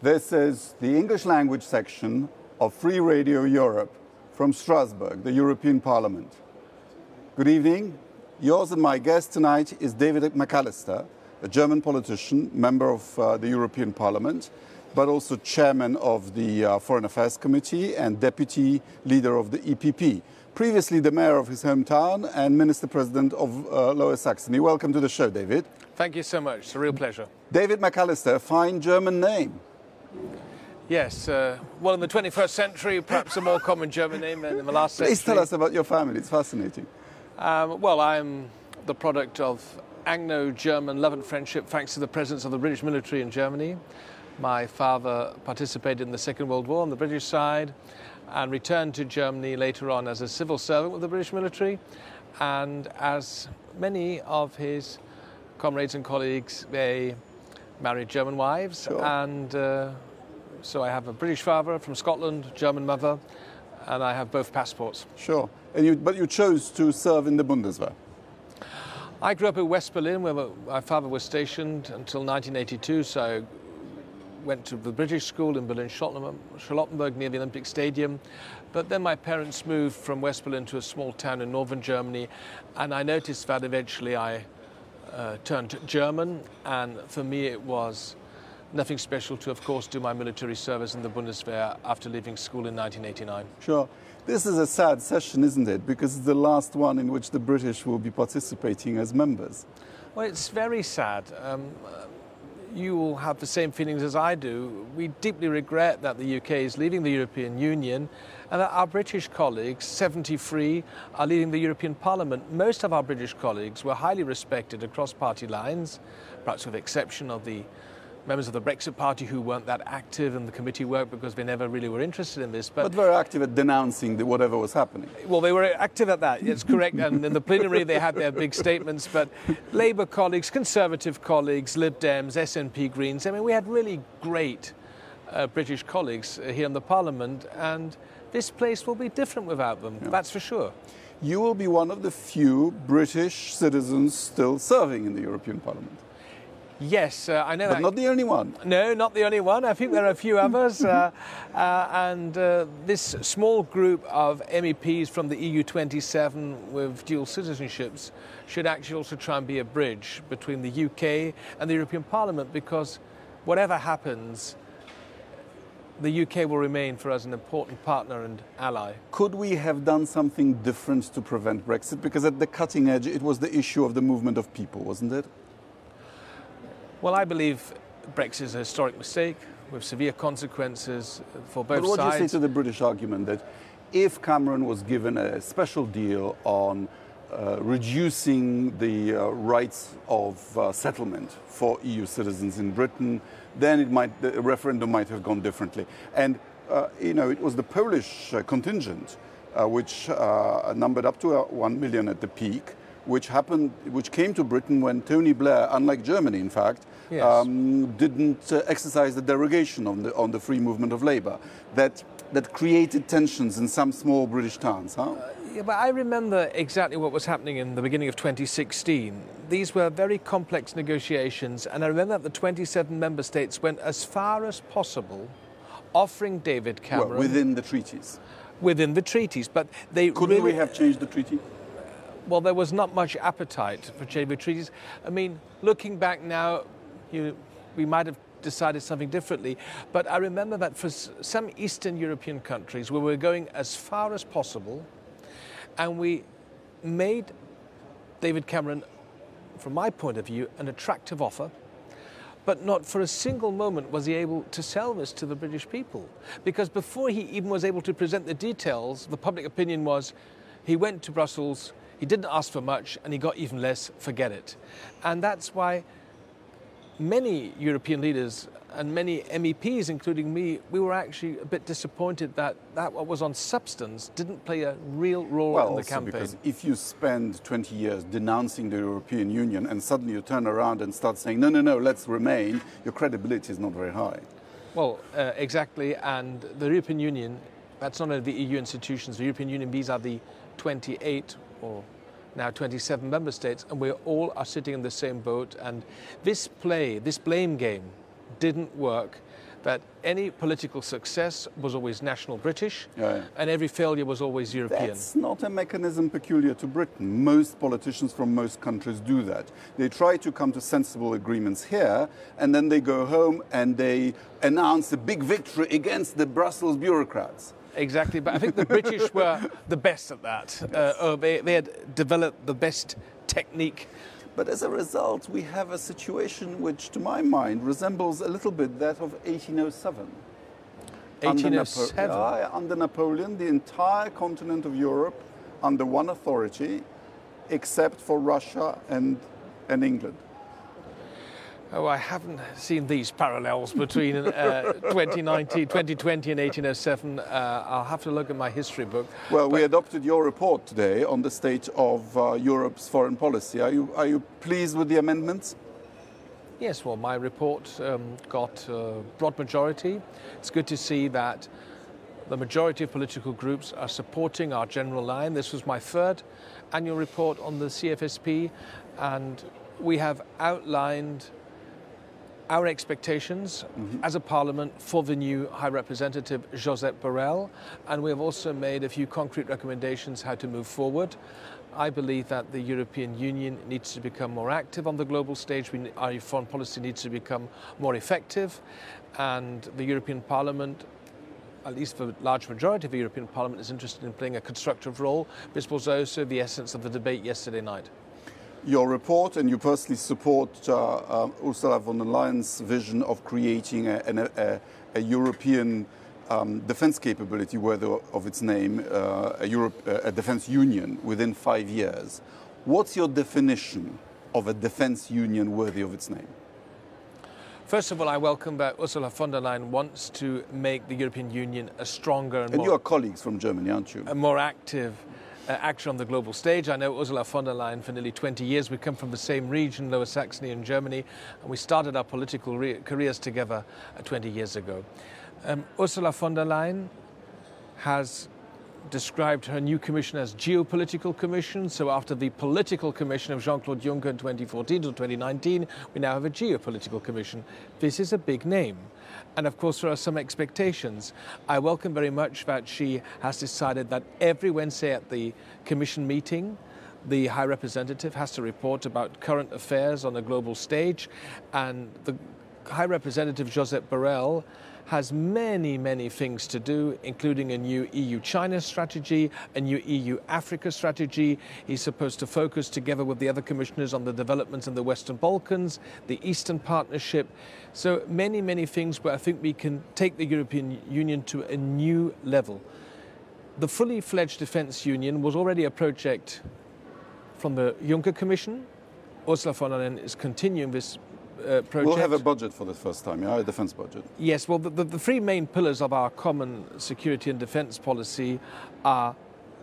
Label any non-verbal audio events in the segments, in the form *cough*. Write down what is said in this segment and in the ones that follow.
This is the English language section of Free Radio Europe from Strasbourg, the European Parliament. Good evening. Yours and my guest tonight is David McAllister, a German politician, member of uh, the European Parliament, but also chairman of the uh, Foreign Affairs Committee and deputy leader of the EPP. Previously, the mayor of his hometown and minister president of uh, Lower Saxony. Welcome to the show, David. Thank you so much. It's a real pleasure. David McAllister, fine German name. Yes, uh, well, in the 21st century, perhaps a more common German name than in the last century. Please tell us about your family, it's fascinating. Um, well, I'm the product of Anglo German love and friendship thanks to the presence of the British military in Germany. My father participated in the Second World War on the British side and returned to Germany later on as a civil servant with the British military. And as many of his comrades and colleagues, they married German wives, Sure. and uh, so I have a British father from Scotland, German mother, and I have both passports. Sure. And you, but you chose to serve in the Bundeswehr. I grew up in West Berlin, where my father was stationed until 1982. So I went to the British school in Berlin Charlottenburg near the Olympic Stadium. But then my parents moved from West Berlin to a small town in northern Germany, and I noticed that eventually I uh, turned German, and for me it was nothing special to, of course, do my military service in the Bundeswehr after leaving school in 1989. Sure. This is a sad session, isn't it? Because it's the last one in which the British will be participating as members. Well, it's very sad. Um, uh, you will have the same feelings as I do. We deeply regret that the UK is leaving the European Union and that our British colleagues, 73, are leaving the European Parliament. Most of our British colleagues were highly respected across party lines, perhaps with exception of the members of the Brexit Party who weren't that active in the committee work because they never really were interested in this. But very active at denouncing the, whatever was happening. Well, they were active at that, it's correct. and in the plenary, they had their big statements. But Labour colleagues, Conservative colleagues, Lib Dems, SNP Greens, I mean, we had really great uh, British colleagues uh, here in the Parliament. And this place will be different without them, that's for sure. You will be one of the few British citizens still serving in the European Parliament. Yes, uh, I know But that. not the only one. No, not the only one. I think there are a few *laughs* others. Uh, uh, and uh, this small group of MEPs from the EU 27 with dual citizenships should actually also try and be a bridge between the UK and the European Parliament because whatever happens, the UK will remain for us an important partner and ally. Could we have done something different to prevent Brexit? Because at the cutting edge, it was the issue of the movement of people, wasn't it? Well, I believe Brexit is a historic mistake with severe consequences for both But what do you say to the British argument that if Cameron was given a special deal on uh, reducing the uh, rights of uh, settlement for EU citizens in Britain, then it might, the referendum might have gone differently. And uh, you know, it was the Polish uh, contingent, uh, which uh, numbered up to uh, one million at the peak, which happened, which came to Britain when Tony Blair, unlike Germany, in fact, Yes. um, didn't uh, exercise the derogation on the on the free movement of labour. That that created tensions in some small British towns. Huh? Yeah, but I remember exactly what was happening in the beginning of 2016. These were very complex negotiations, and I remember that the 27 member states went as far as possible offering David well, Cameron within the treaties. within the treaties. But they Couldn't really, we have changed the treaty? Well, there was not much appetite for the treaties. I mean, looking back now, you, we might have decided something differently. But I remember that for some Eastern European countries, we were going as far as possible, and we made David Cameron, from my point of view, an attractive offer. But not for a single moment was he able to sell this to the British people. Because before he even was able to present the details, the public opinion was he went to Brussels, he didn't ask for much, and he got even less, forget it. And that's why many European leaders and many MEPs, including me, we were actually a bit disappointed that that what was on substance didn't play a real role Well, in the also campaign. because if you spend 20 years denouncing the European Union and suddenly you turn around and start saying, no, no, no, let's remain, your credibility is not very high. Well, uh, exactly. And the European Union, that's not only the EU institutions, the European Union, these are the 28 or now 27 member states, and we all are sitting in the same boat. And this play, this blame game didn't work that any political success was always national British Yeah, yeah. and every failure was always European. That's not a mechanism peculiar to Britain. Most politicians from most countries do that. They try to come to sensible agreements here, and then they go home and they announce a big victory against the Brussels bureaucrats. Exactly, but I think the British *laughs* were the best at that. Uh, oh, they, they had developed the best technique. But as a result, we have a situation which, to my mind, resembles a little bit that of 1807. Under, Napo- 1807. Yeah, under Napoleon, the entire continent of Europe under one authority, except for Russia and, and England. Oh, I haven't seen these parallels between uh, *laughs* 2019, 2020 and 1807. Uh, I'll have to look at my history book. Well, we adopted your report today on the state of uh, Europe's foreign policy. Are you, are you pleased with the amendments? Yes, well, my report um, got a broad majority. It's good to see that the majority of political groups are supporting our general line. This was my third annual report on the CFSP, and we have outlined our expectations mm-hmm. as a parliament for the new High Representative Josep Borrell, and we have also made a few concrete recommendations how to move forward. I believe that the European Union needs to become more active on the global stage. We, our foreign policy needs to become more effective, and the European Parliament at least the large majority of the European Parliament is interested in playing a constructive role. This was also the essence of the debate yesterday night. Your report, and you personally support uh, uh, Ursula von der Leyen's vision of creating a, an- a, a European um, defense capability worthy of its name, uh, a, Europe, a defense union within five years. What's your definition of a defense union worthy of its name? First of all, I welcome that Ursula von der Leyen wants to make the European Union a stronger and, And you are colleagues from Germany, aren't you? a more active uh, actor on the global stage. I know Ursula von der Leyen for nearly 20 years. We come from the same region, Lower Saxony in Germany, and we started our political re- careers together uh, 20 years ago. Um, Ursula von der Leyen has described her new commission as geopolitical commission. So after the political commission of Jean-Claude Juncker in 2014 to 2019, we now have a geopolitical commission. This is a big name. And of course, there are some expectations. I welcome very much that she has decided that every Wednesday at the commission meeting, the High Representative has to report about current affairs on a global stage. And the High Representative Josep Borrell has many, many things to do, including a new EU China strategy, a new EU Africa strategy. He's supposed to focus together with the other commissioners on the developments in the Western Balkans, the Eastern Partnership. So, many, many things where I think we can take the European Union to a new level. The fully fledged defence union was already a project from the Juncker Commission. Ursula von der Leyen is continuing this uh, project. We'll have a budget for the first time, yeah, a defense budget. Yes, well, the, the, the three main pillars of our common security and defence policy are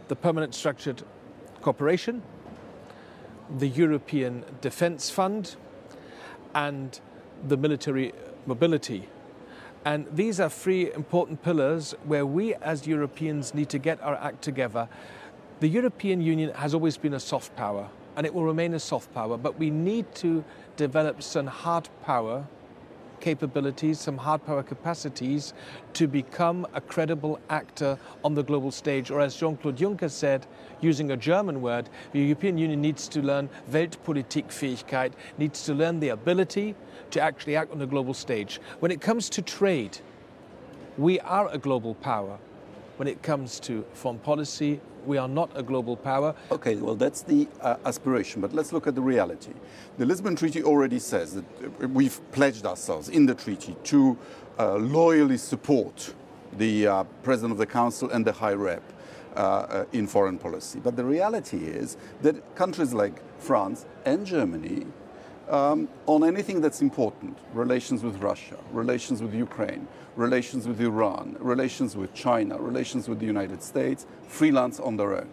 the permanent structured cooperation, the European Defence Fund, and the military mobility. And these are three important pillars where we as Europeans need to get our act together. The European Union has always been a soft power, and it will remain a soft power, but we need to develop some hard power capabilities, some hard power capacities to become a credible actor on the global stage. Or as Jean Claude Juncker said, using a German word, the European Union needs to learn Weltpolitikfähigkeit, needs to learn the ability to actually act on the global stage. When it comes to trade, we are a global power. When it comes to foreign policy, we are not a global power. Okay, well, that's the uh, aspiration, but let's look at the reality. The Lisbon Treaty already says that uh, we've pledged ourselves in the treaty to uh, loyally support the uh, President of the Council and the High Rep. Uh, uh, in foreign policy. But the reality is that countries like France and Germany, um, on anything that's important, relations with Russia, relations with Ukraine, relations with Iran, relations with China, relations with the United States, freelance on their own.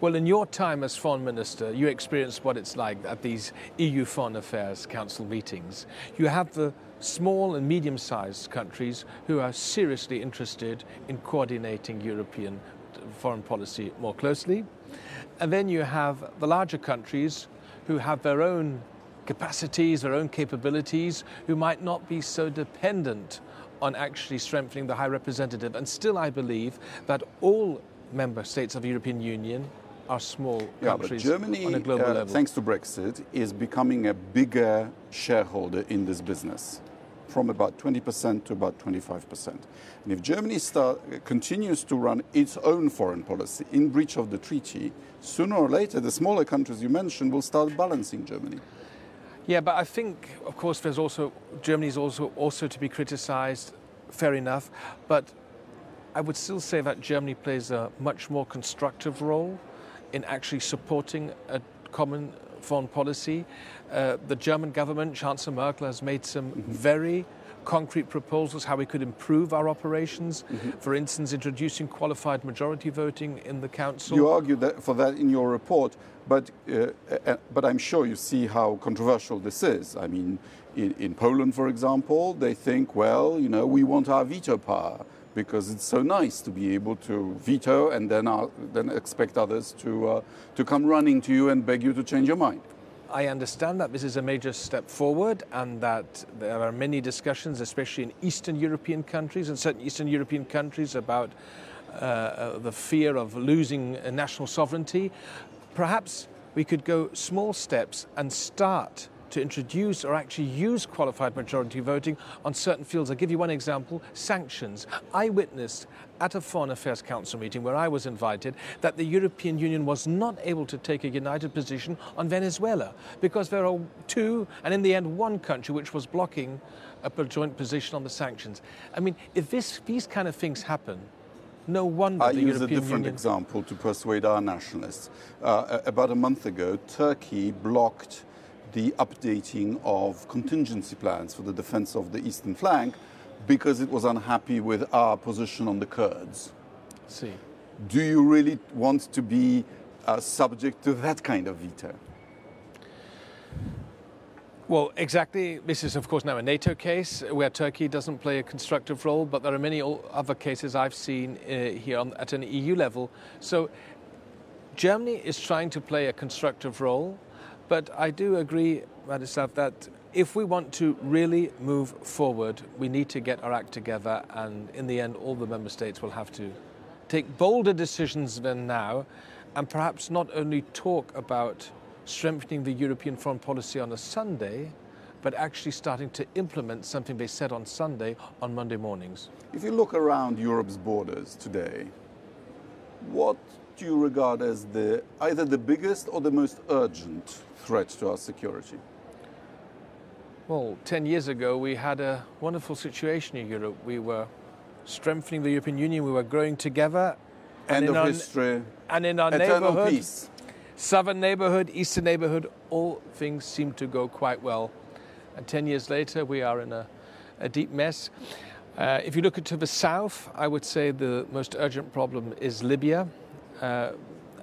Well, in your time as foreign minister, you experienced what it's like at these EU Foreign Affairs Council meetings. You have the small and medium sized countries who are seriously interested in coordinating European foreign policy more closely. And then you have the larger countries who have their own capacities, their own capabilities, who might not be so dependent on actually strengthening the High Representative. And still, I believe that all member states of the European Union are small yeah, countries but Germany, on a global uh, level. thanks to Brexit, is becoming a bigger shareholder in this business, from about 20% to about 25%. And if Germany start, continues to run its own foreign policy in breach of the treaty, sooner or later, the smaller countries you mentioned will start balancing Germany. Yeah, but I think, of course, there's also Germany is also also to be criticised. Fair enough, but I would still say that Germany plays a much more constructive role in actually supporting a common foreign policy. Uh, the German government, Chancellor Merkel, has made some mm-hmm. very concrete proposals how we could improve our operations. Mm-hmm. For instance, introducing qualified majority voting in the council. You argue that for that in your report, but uh, uh, but I'm sure you see how controversial this is. I mean, in, in Poland, for example, they think, well, you know, we want our veto power because it's so nice to be able to veto and then, uh, then expect others to, uh, to come running to you and beg you to change your mind. I understand that this is a major step forward and that there are many discussions, especially in Eastern European countries and certain Eastern European countries, about uh, uh the fear of losing national sovereignty. Perhaps we could go small steps and start to introduce or actually use qualified majority voting on certain fields. I'll give you one example sanctions. I witnessed at a Foreign Affairs Council meeting where I was invited that the European Union was not able to take a united position on Venezuela because there are two, and in the end, one country which was blocking a joint position on the sanctions. I mean, if this, these kind of things happen, no wonder I the use European a different Union... example to persuade our nationalists. Uh, about a month ago, Turkey blocked the updating of contingency plans for the defense of the eastern flank because it was unhappy with our position on the Kurds. See. Do you really want to be uh, subject to that kind of veto? Well, exactly. This is, of course, now a NATO case where Turkey doesn't play a constructive role, but there are many other cases I've seen uh, here on, at an EU level. So Germany is trying to play a constructive role. But I do agree, Radislav, that if we want to really move forward, we need to get our act together, and in the end, all the member states will have to take bolder decisions than now, and perhaps not only talk about strengthening the European foreign policy on a Sunday, but actually starting to implement something they said on Sunday on Monday mornings. If you look around Europe's borders today, what do you regard as the either the biggest or the most urgent threat to our security? Well, 10 years ago, we had a wonderful situation in Europe. We were strengthening the European Union, we were growing together. End of our, history. And in our Eternal neighborhood, peace. southern neighborhood, eastern neighborhood, all things seem to go quite well. And 10 years later, we are in a, a deep mess. Uh, if you look to the south, I would say the most urgent problem is Libya. Uh,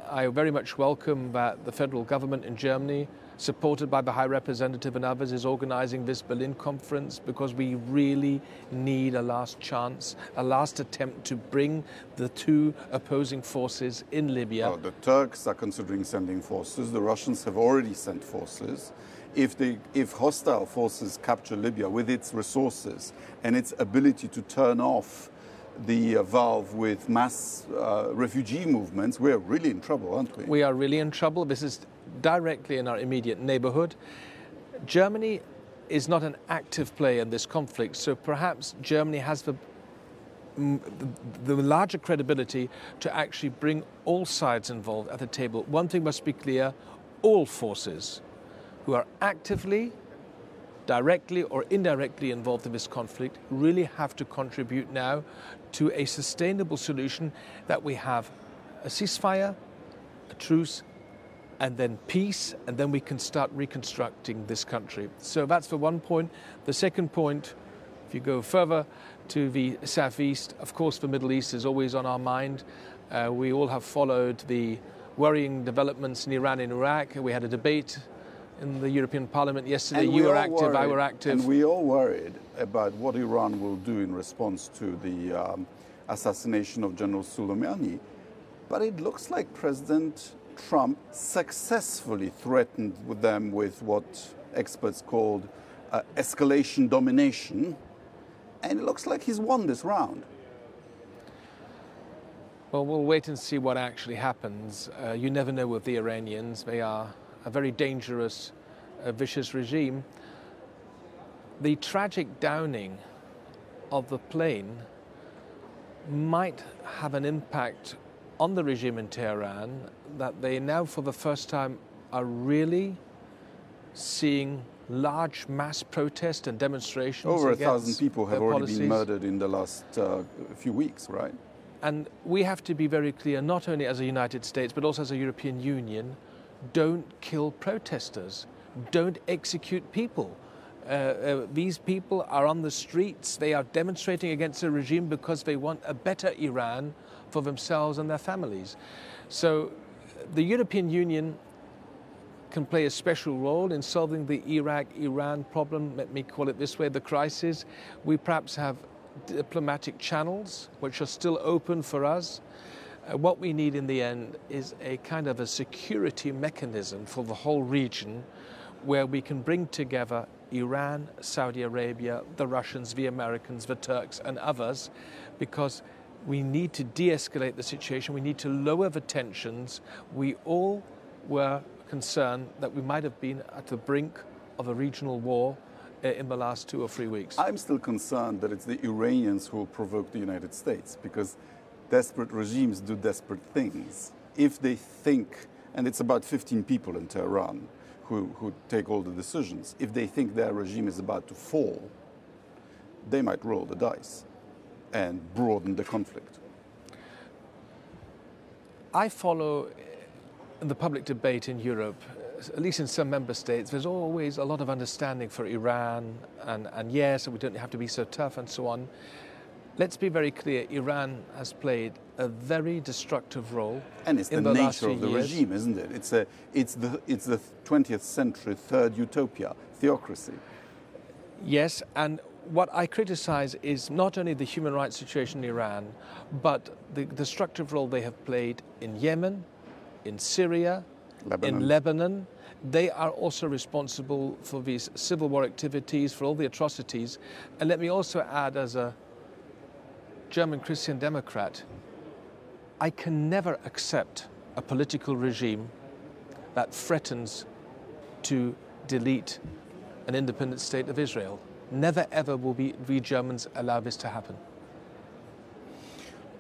I very much welcome that the federal government in Germany, supported by the High Representative and others, is organizing this Berlin conference because we really need a last chance, a last attempt to bring the two opposing forces in Libya. Oh, the Turks are considering sending forces, the Russians have already sent forces. If, they, if hostile forces capture Libya with its resources and its ability to turn off the uh, valve with mass uh, refugee movements, we're really in trouble, aren't we? We are really in trouble. This is directly in our immediate neighborhood. Germany is not an active player in this conflict, so perhaps Germany has the the larger credibility to actually bring all sides involved at the table. One thing must be clear all forces who are actively directly or indirectly involved in this conflict really have to contribute now to a sustainable solution that we have a ceasefire, a truce, and then peace, and then we can start reconstructing this country. So that's the one point. The second point, if you go further to the southeast, of course, the Middle East is always on our mind. Uh, we all have followed the worrying developments in Iran and Iraq. We had a debate in the European Parliament yesterday. You were active, worried, I were active. And we all worried about what Iran will do in response to the um, assassination of General Soleimani. But it looks like President Trump successfully threatened with them with what experts called uh, escalation domination, and it looks like he's won this round. Well, we'll wait and see what actually happens. Uh, you never know with the Iranians. They are a very dangerous, uh, vicious regime. The tragic downing of the plane might have an impact on the regime in Tehran that they now, for the first time, are really seeing large mass protests and demonstrations. Over a thousand people have already policies. been murdered in the last uh, few weeks, right? And we have to be very clear, not only as a United States, but also as a European Union don't kill protesters, don't execute people. Uh, uh, these people are on the streets, they are demonstrating against the regime because they want a better Iran for themselves and their families. So the European Union can play a special role in solving the Iraq Iran problem, let me call it this way, the crisis. We perhaps have diplomatic channels which are still open for us. Uh, what we need in the end is a kind of a security mechanism for the whole region where we can bring together Iran, Saudi Arabia, the Russians, the Americans, the Turks, and others because we need to de escalate the situation, we need to lower the tensions. We all were concerned that we might have been at the brink of a regional war uh, in the last two or three weeks. I'm still concerned that it's the Iranians who will provoke the United States because desperate regimes do desperate things. If they think, and it's about 15 people in Tehran who, who take all the decisions, if they think their regime is about to fall, they might roll the dice and broaden the conflict. I follow in the public debate in Europe, uh, at least in some member states, there's always a lot of understanding for Iran, and, and yes, we don't have to be so tough and so on. Let's be very clear Iran has played a very destructive role. And it's the, the nature of the years. regime, isn't it? It's, a, it's, the, it's the 20th century third utopia, theocracy. Yes, and what I criticize is not only the human rights situation in Iran, but the destructive role they have played in Yemen, in Syria, Lebanon. in Lebanon. They are also responsible for these civil war activities, for all the atrocities. And let me also add, as a German Christian Democrat, I can never accept a political regime that threatens to delete an independent state of Israel. Never ever will we, we Germans allow this to happen.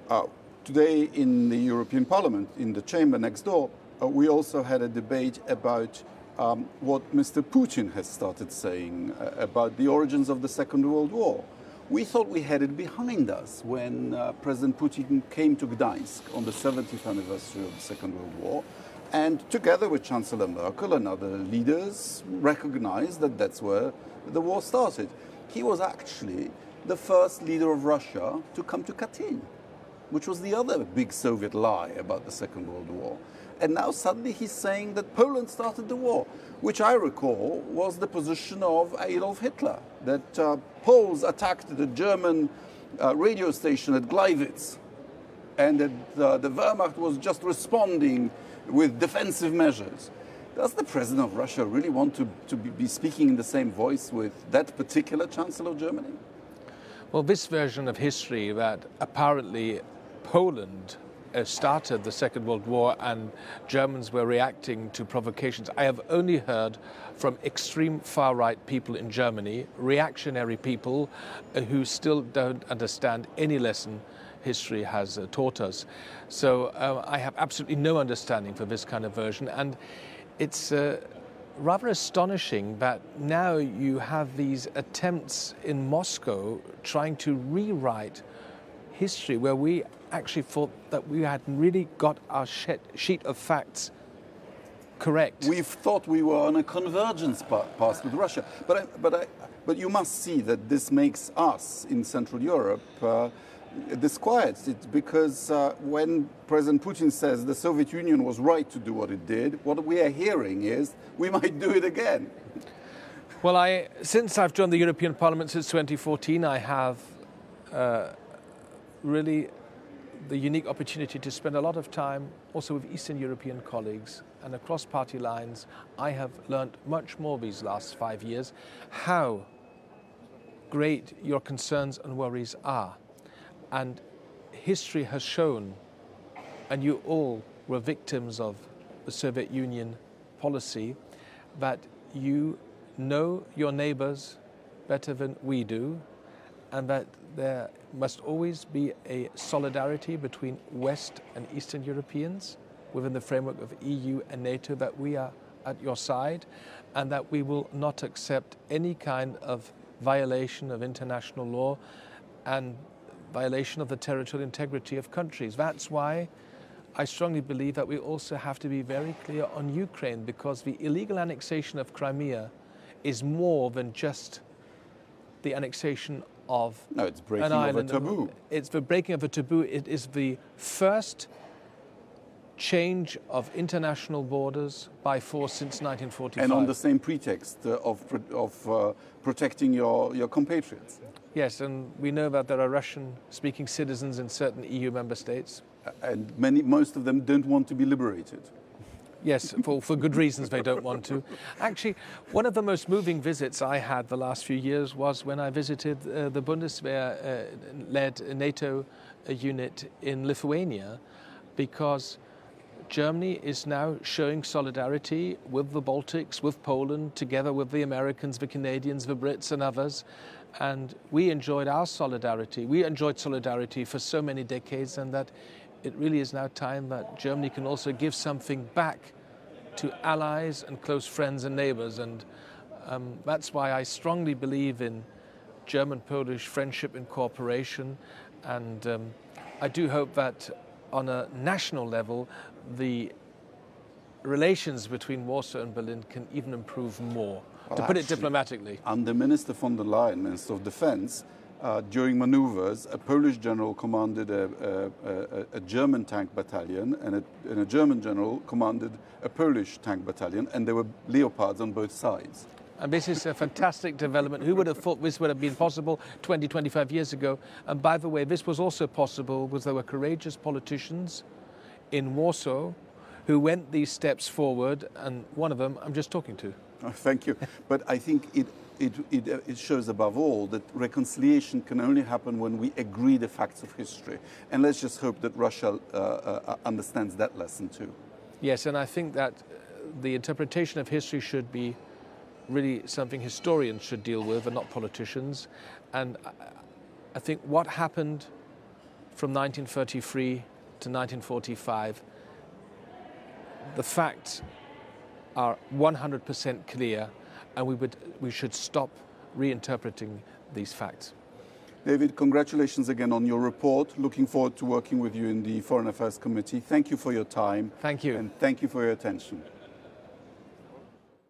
Uh, today in the European Parliament, in the chamber next door, uh, we also had a debate about um, what Mr. Putin has started saying uh, about the origins of the Second World War. We thought we had it behind us when uh, President Putin came to Gdańsk on the 70th anniversary of the Second World War, and together with Chancellor Merkel and other leaders, recognized that that's where the war started. He was actually the first leader of Russia to come to Katyn which was the other big Soviet lie about the Second World War. And now suddenly he's saying that Poland started the war, which I recall was the position of Adolf Hitler, that uh, Poles attacked the German uh, radio station at Gleiwitz, and that uh, the Wehrmacht was just responding with defensive measures. Does the president of Russia really want to, to be, speaking in the same voice with that particular chancellor of Germany? Well, this version of history that apparently Poland started the Second World War and Germans were reacting to provocations, I have only heard from extreme far right people in Germany, reactionary people uh, who still don't understand any lesson history has uh, taught us. So uh, I have absolutely no understanding for this kind of version. And it's uh, rather astonishing that now you have these attempts in Moscow trying to rewrite history where we actually thought that we had really got our sheet of facts correct. We've thought we were on a convergence path with Russia, but I, but I, but you must see that this makes us in Central Europe uh, disquieted It's because uh, when President Putin says the Soviet Union was right to do what it did, what we are hearing is we might do it again. Well, I, since I've joined the European Parliament since 2014, I have uh, really the unique opportunity to spend a lot of time also with Eastern European colleagues and across party lines. I have learned much more these last five years how great your concerns and worries are. And history has shown, and you all were victims of the Soviet Union policy, that you know your neighbors better than we do, and that there must always be a solidarity between West and Eastern Europeans within the framework of EU and NATO, that we are at your side, and that we will not accept any kind of violation of international law and violation of the territorial integrity of countries. That's why I strongly believe that we also have to be very clear on Ukraine because the illegal annexation of Crimea is more than just the annexation of no, it's breaking an island. of a taboo. It's the breaking of a taboo. It is the first change of international borders by force since 1945. And on the same pretext uh, of, of uh, protecting your, your compatriots. Yes, and we know that there are Russian speaking citizens in certain EU member states. And many, most of them don't want to be liberated. Yes, for, for good reasons they don't want to. Actually, one of the most moving visits I had the last few years was when I visited uh, the Bundeswehr uh, led NATO uh, unit in Lithuania because Germany is now showing solidarity with the Baltics, with Poland, together with the Americans, the Canadians, the Brits, and others. And we enjoyed our solidarity. We enjoyed solidarity for so many decades, and that it really is now time that Germany can also give something back to allies and close friends and neighbors. And um, that's why I strongly believe in German Polish friendship and cooperation. And um, I do hope that on a national level, the relations between Warsaw and Berlin can even improve more, well, to put actually, it diplomatically. Under Minister von der Leyen, Minister of Defense, uh, during maneuvers, a Polish general commanded a, a, a German tank battalion, and a, and a, German general commanded a Polish tank battalion, and there were Leopards on both sides. And this is a fantastic development. Who would have thought this would have been possible 20, 25 years ago? And by the way, this was also possible because there were courageous politicians in Warsaw who went these steps forward, and one of them I'm just talking to. Oh, thank you. but I think it, it, it, it, shows above all that reconciliation can only happen when we agree the facts of history. And let's just hope that Russia uh, uh, understands that lesson too. Yes, and I think that the interpretation of history should be really something historians should deal with and not politicians. And I think what happened from 1933 to 1945, the facts are 100% clear, and we, would, we should stop reinterpreting these facts. David, congratulations again on your report. Looking forward to working with you in the Foreign Affairs Committee. Thank you for your time. Thank you. And thank you for your attention.